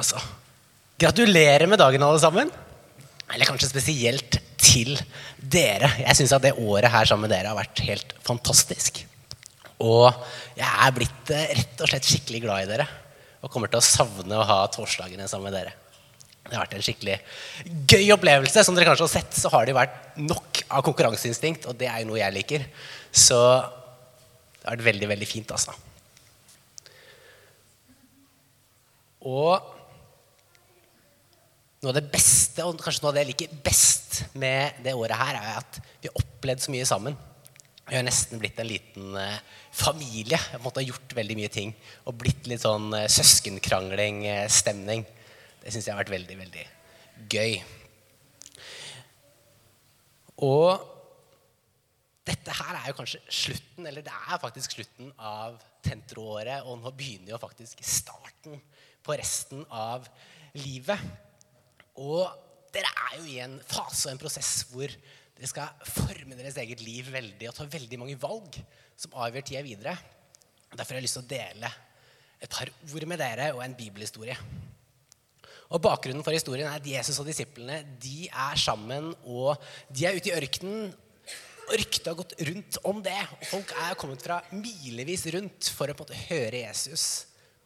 altså. Gratulerer med dagen, alle sammen. Eller kanskje spesielt til dere. Jeg syns at det året her sammen med dere har vært helt fantastisk. Og jeg er blitt eh, rett og slett skikkelig glad i dere. Og kommer til å savne å ha torsdagene sammen med dere. Det har vært en skikkelig gøy opplevelse. Som dere kanskje har sett, så har det vært nok av konkurranseinstinkt, og det er jo noe jeg liker. Så det har vært veldig, veldig fint, altså. Og noe av det beste, og kanskje noe av det jeg liker best med det året her, er at vi har opplevd så mye sammen. Vi har nesten blitt en liten eh, familie. Jeg har på en måte gjort veldig mye ting. Og blitt litt sånn eh, søskenkrangling-stemning. Det syns jeg har vært veldig, veldig gøy. Og dette her er jo kanskje slutten, eller det er faktisk slutten av tentroåret. Og nå begynner jo faktisk starten på resten av livet. Og dere er jo i en fase og en prosess hvor dere skal forme deres eget liv veldig og ta veldig mange valg som avgjør tida videre. Derfor har jeg lyst til å dele et par ord med dere og en bibelhistorie. Og Bakgrunnen for historien er at Jesus og disiplene de er sammen og de er ute i ørkenen. Og ryktet har gått rundt om det. og Folk er kommet fra milevis rundt for å på en måte høre Jesus.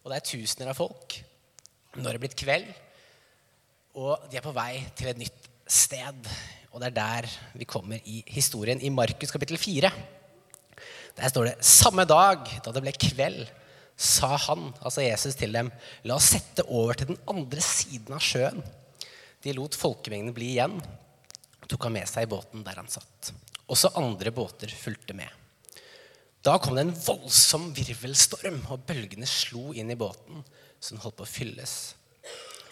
Og det er tusener av folk. Nå det det blitt kveld, og de er på vei til et nytt sted. Og det er der vi kommer i historien i Markus kapittel 4. Der står det samme dag da det ble kveld, sa han, altså Jesus, til dem, la oss sette over til den andre siden av sjøen. De lot folkemengden bli igjen tok han med seg i båten der han satt. Også andre båter fulgte med. Da kom det en voldsom virvelstorm, og bølgene slo inn i båten, så den holdt på å fylles.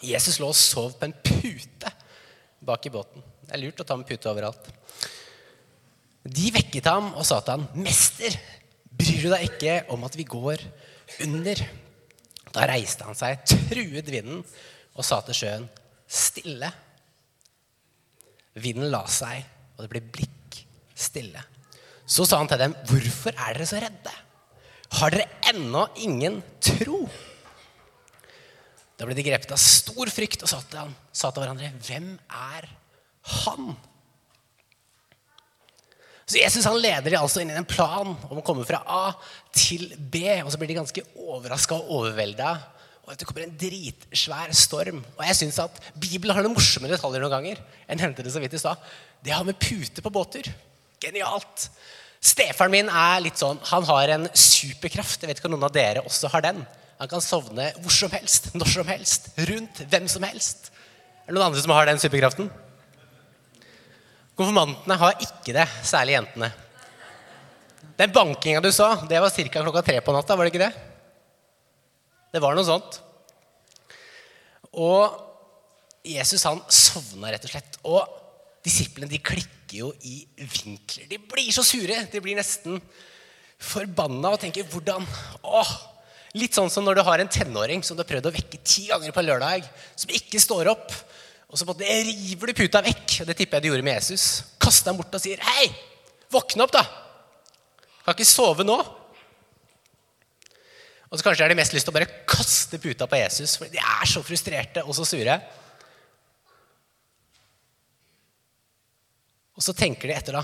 Jesus lå og sov på en pute bak i båten. Det er lurt å ta med pute overalt. De vekket ham og sa til ham, 'Mester, bryr du deg ikke om at vi går under?' Da reiste han seg, truet vinden og sa til sjøen, 'Stille.' Vinden la seg, og det ble blikk stille. Så sa han til dem, 'Hvorfor er dere så redde? Har dere ennå ingen tro?' Da ble de grepet av stor frykt og sa til, hverandre, 'Hvem er han?' Så Jesus han leder de altså inn i en plan om å komme fra A til B. Og så blir de ganske overraska og overvelda. Og det kommer en dritsvær storm. Og jeg syns at Bibelen har noen morsomme detaljer noen ganger. enn hentet det så vidt i stad. Det har med pute på båter. Genialt. Stefaren min er litt sånn, han har en superkraft. Jeg vet ikke om noen av dere også har den. Han kan sovne hvor som helst, når som helst, rundt hvem som helst. Er det noen andre som har den superkraften? Konfirmantene har ikke det, særlig jentene. Den bankinga du sa, det var ca. klokka tre på natta, var det ikke det? Det var noe sånt. Og Jesus han sovna rett og slett. Og disiplene de klikker jo i vinkler. De blir så sure. De blir nesten forbanna og tenker hvordan Åh, Litt sånn som når du har en tenåring som du har prøvd å vekke ti ganger på lørdag, som ikke står opp. Og så river du puta vekk. og Det tipper jeg du gjorde med Jesus. Kaster ham bort og sier, 'Hei, våkne opp, da! Kan ikke sove nå.' Og så kanskje har de mest lyst til å bare kaste puta på Jesus, for de er så frustrerte og så sure. Og så tenker de etter, da.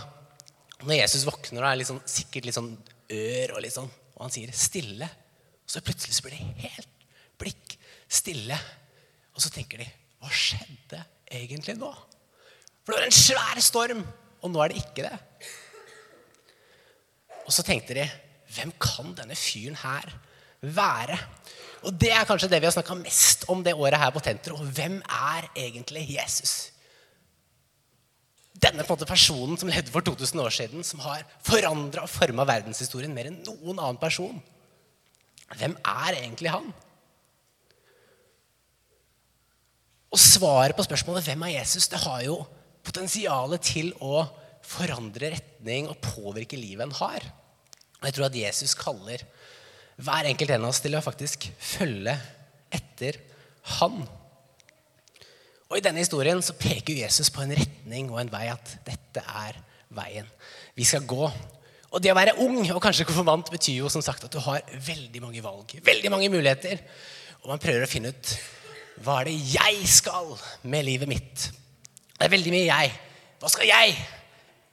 Når Jesus våkner og er litt sånn, sikkert litt sånn ør, og litt sånn, og han sier 'stille', og så plutselig så blir det helt blikk stille. Og så tenker de Hva skjedde egentlig nå? For det var en svær storm, og nå er det ikke det. Og så tenkte de Hvem kan denne fyren her være? Og det er kanskje det vi har snakka mest om det året her på Tentro. Hvem er egentlig Jesus? Denne personen som levde for 2000 år siden, som har forandra og forma verdenshistorien mer enn noen annen person. Hvem er egentlig han? Og svaret på spørsmålet 'Hvem er Jesus?' det har jo potensialet til å forandre retning og påvirke livet en har. Og jeg tror at Jesus kaller hver enkelt en av oss til å faktisk følge etter han. Og I denne historien så peker Jesus på en retning og en vei at dette er veien vi skal gå. Og det å være ung og kanskje konfirmant betyr jo som sagt at du har veldig mange valg. Veldig mange muligheter. Og man prøver å finne ut Hva er det jeg skal med livet mitt? Det er veldig mye jeg. Hva skal jeg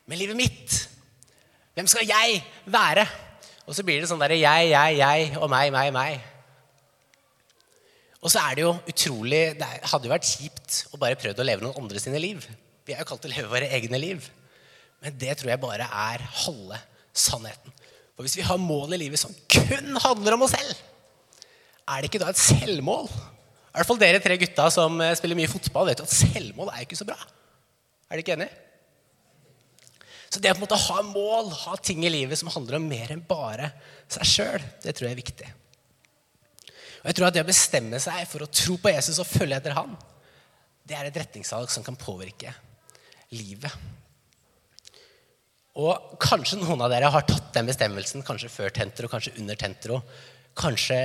med livet mitt? Hvem skal jeg være? Og så blir det sånn derre jeg, jeg, jeg og meg, meg, meg. Og så er det jo utrolig Det hadde jo vært kjipt å bare prøvd å leve noen andre sine liv. Vi er jo kalt til å leve våre egne liv. Men det tror jeg bare er halve sannheten. For hvis vi har mål i livet som kun handler om oss selv, er det ikke da et selvmål? I hvert fall dere tre gutta som eh, spiller mye fotball, vet jo at selvmål er ikke så bra. Er dere ikke enig? Så det å på en måte ha mål, ha ting i livet som handler om mer enn bare seg sjøl, det tror jeg er viktig. Og jeg tror at Det å bestemme seg for å tro på Jesus og følge etter han, det er et retningsvalg som kan påvirke livet. Og kanskje noen av dere har tatt den bestemmelsen kanskje før Tentro, kanskje under Tentro. Kanskje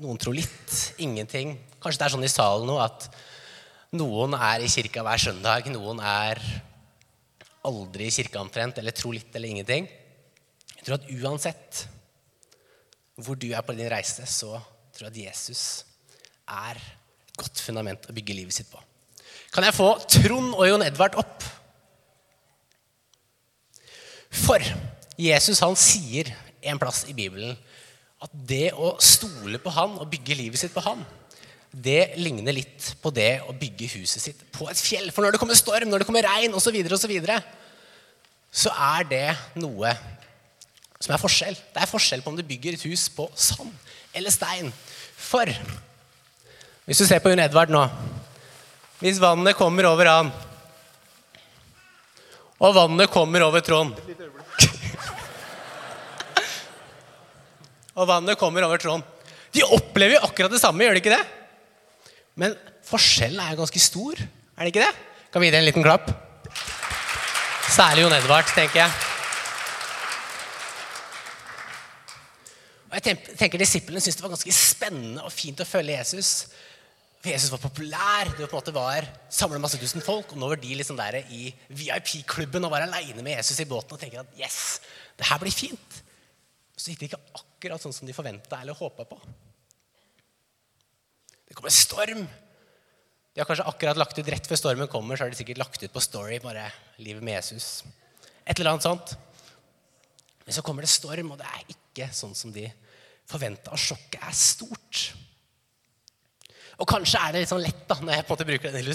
noen tror litt, ingenting. Kanskje det er sånn i salen nå at noen er i kirka hver søndag, noen er aldri i kirka omtrent, eller tror litt eller ingenting. Jeg tror at uansett hvor du er på din reise, så tror jeg at Jesus er et godt fundament å bygge livet sitt på. Kan jeg få Trond og Jon Edvard opp? For Jesus han sier en plass i Bibelen at det å stole på han og bygge livet sitt på han, det ligner litt på det å bygge huset sitt på et fjell. For når det kommer storm, når det kommer regn osv., så, videre, og så, videre, så er det noe som er forskjell. Det er forskjell på om du bygger et hus på sand eller stein. For hvis du ser på Jon Edvard nå Hvis vannet kommer over han, og vannet kommer over Trond og vannet kommer over Trond. De opplever jo akkurat det samme, gjør de ikke det? Men forskjellen er jo ganske stor, er det ikke det? Kan vi gi det en liten klapp? Særlig Jon Edvard, tenker jeg. Og jeg tenker Disiplene syntes det var ganske spennende og fint å følge Jesus. For Jesus var populær, det var på en måte var samla masse tusen folk. Og nå var de liksom der i VIP-klubben og var aleine med Jesus i båten og tenker at yes, det her blir fint. Så gikk det ikke akkurat sånn som de forventa eller håpa på. Det kommer storm. De har kanskje akkurat lagt ut rett før stormen kommer, så har de sikkert lagt ut på Story bare livet med Jesus. Et eller annet sånt. Men så kommer det storm, og det er ikke sånn som de forventa. Og sjokket er stort. Og kanskje er det litt sånn lett da, når jeg på en måte bruker den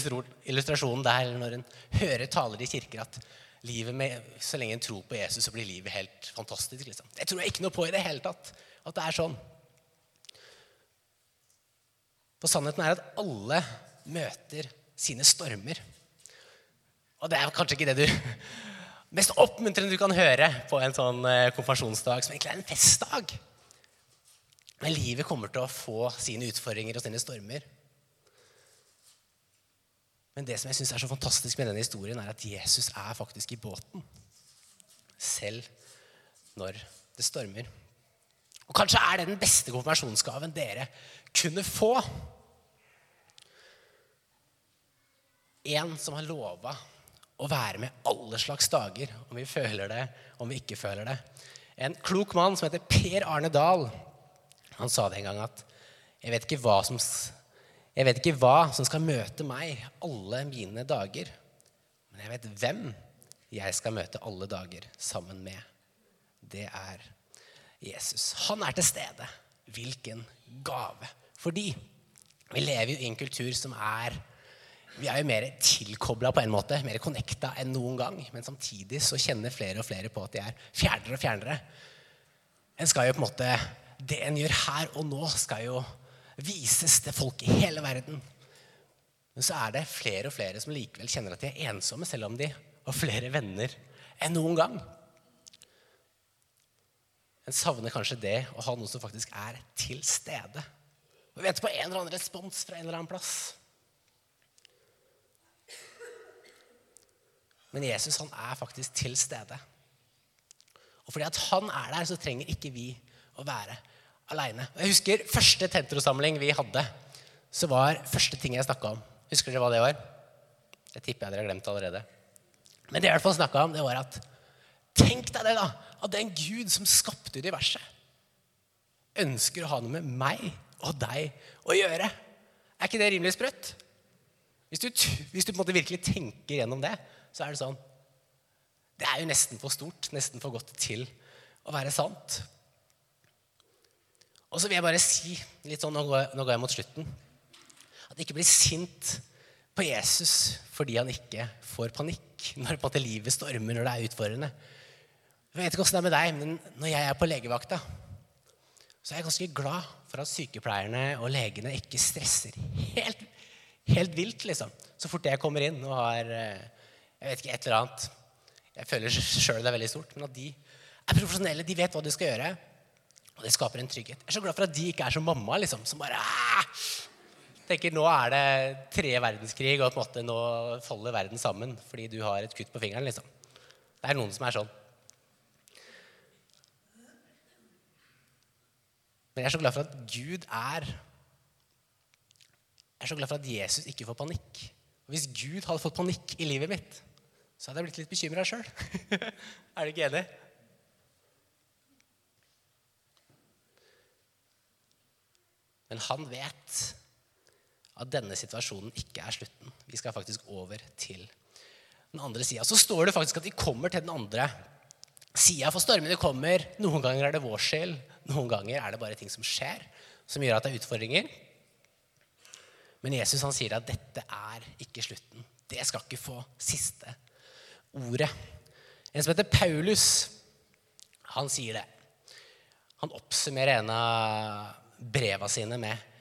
illustrasjonen der, eller når en hører taler i kirker, at livet med, så lenge en tror på Jesus, så blir livet helt fantastisk. Liksom. Det tror jeg ikke noe på i det hele tatt. At det er sånn. For sannheten er at alle møter sine stormer. Og det er kanskje ikke det du mest oppmuntrende du kan høre på en sånn eh, konfirmasjonsdag, som egentlig er en festdag. Men livet kommer til å få sine utfordringer og sine stormer. Men det som jeg synes er så fantastisk med denne historien, er at Jesus er faktisk i båten. Selv når det stormer. Og kanskje er det den beste konfirmasjonsgaven dere kunne få. En som har lova å være med alle slags dager, om vi føler det, om vi ikke føler det. En klok mann som heter Per Arne Dahl, han sa det en gang at jeg vet ikke hva som jeg vet ikke hva som skal møte meg alle mine dager, men jeg vet hvem jeg skal møte alle dager sammen med. Det er Jesus. Han er til stede. Hvilken gave. Fordi vi lever jo i en kultur som er Vi er jo mer tilkobla på en måte, mer connecta enn noen gang. Men samtidig så kjenner flere og flere på at de er fjernere og fjernere. En skal jo på en måte Det en gjør her og nå, skal jo vises til folk i hele verden. Men så er det flere og flere som likevel kjenner at de er ensomme, selv om de har flere venner enn noen gang. En savner kanskje det å ha noen som faktisk er til stede. Og venter på en eller annen respons fra en eller annen plass. Men Jesus han er faktisk til stede. Og fordi at han er der, så trenger ikke vi å være aleine. Jeg husker første tentrosamling vi hadde. Så var første ting jeg snakka om Husker dere hva det var? Det tipper jeg dere har glemt allerede. Men det jeg i hvert fall snakka om, det var at Tenk deg det, da! At den Gud som skapte universet, ønsker å ha noe med meg og deg å gjøre. Er ikke det rimelig sprøtt? Hvis du, hvis du på en måte virkelig tenker gjennom det, så er det sånn Det er jo nesten for stort, nesten for godt til å være sant. Og så vil jeg bare si, litt sånn, nå går, nå går jeg mot slutten, at ikke bli sint på Jesus fordi han ikke får panikk når på måte livet stormer, når det er utfordrende. Jeg vet ikke åssen det er med deg, men når jeg er på legevakta, så er jeg ganske glad for at sykepleierne og legene ikke stresser helt, helt vilt, liksom. Så fort jeg kommer inn og har eh, jeg vet ikke, et eller annet Jeg føler sjøl det er veldig stort, men at de er profesjonelle, de vet hva de skal gjøre. Og det skaper en trygghet. Jeg er så glad for at de ikke er som mamma, liksom, som bare Aah! tenker Nå er det tre verdenskrig, og på en måte nå faller verden sammen fordi du har et kutt på fingeren. liksom. Det er noen som er sånn. Men jeg er så glad for at Gud er Jeg er så glad for at Jesus ikke får panikk. Og Hvis Gud hadde fått panikk i livet mitt, så hadde jeg blitt litt bekymra sjøl. er du ikke enig? Men han vet at denne situasjonen ikke er slutten. Vi skal faktisk over til den andre sida. Så står det faktisk at vi kommer til den andre sida, for stormene kommer. Noen ganger er det vår skyld, noen ganger er det bare ting som skjer, som gjør at det er utfordringer. Men Jesus han sier at dette er ikke slutten. Det skal ikke få siste ordet. En som heter Paulus, han sier det. Han oppsummerer en av breva sine med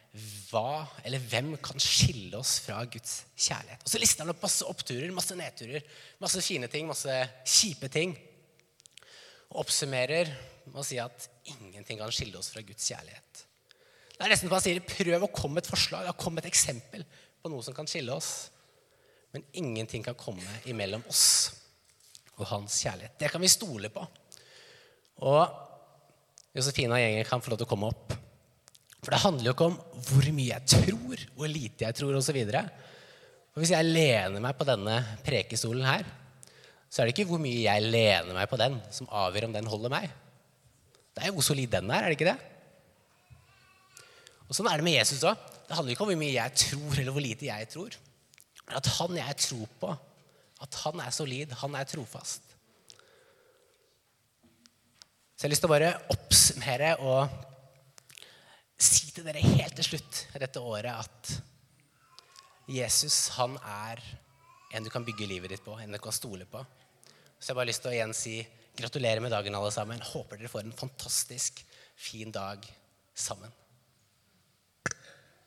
hva eller hvem kan skille oss fra Guds kjærlighet? Og så lister han opp masse oppturer, masse nedturer, masse fine ting, masse kjipe ting. Og oppsummerer med å si at ingenting kan skille oss fra Guds kjærlighet. Det er nesten på han sier prøv å komme med et forslag, kom med et eksempel på noe som kan skille oss. Men ingenting kan komme imellom oss og hans kjærlighet. Det kan vi stole på. Og Josefina og gjengen kan få lov til å komme opp. For det handler jo ikke om hvor mye jeg tror, hvor lite jeg tror osv. Hvis jeg lener meg på denne prekestolen her, så er det ikke hvor mye jeg lener meg på den, som avgjør om den holder meg. Det er jo hvor solid den er, er det ikke det? Og Sånn er det med Jesus òg. Det handler ikke om hvor mye jeg tror, eller hvor lite jeg tror. Men at han jeg tror på, at han er solid, han er trofast. Så jeg har lyst til å bare oppsummere og til dere helt til slutt dette året at Jesus han er en du kan bygge livet ditt på, en du kan stole på. Så jeg har bare lyst til å igjen si gratulerer med dagen, alle sammen. Håper dere får en fantastisk fin dag sammen.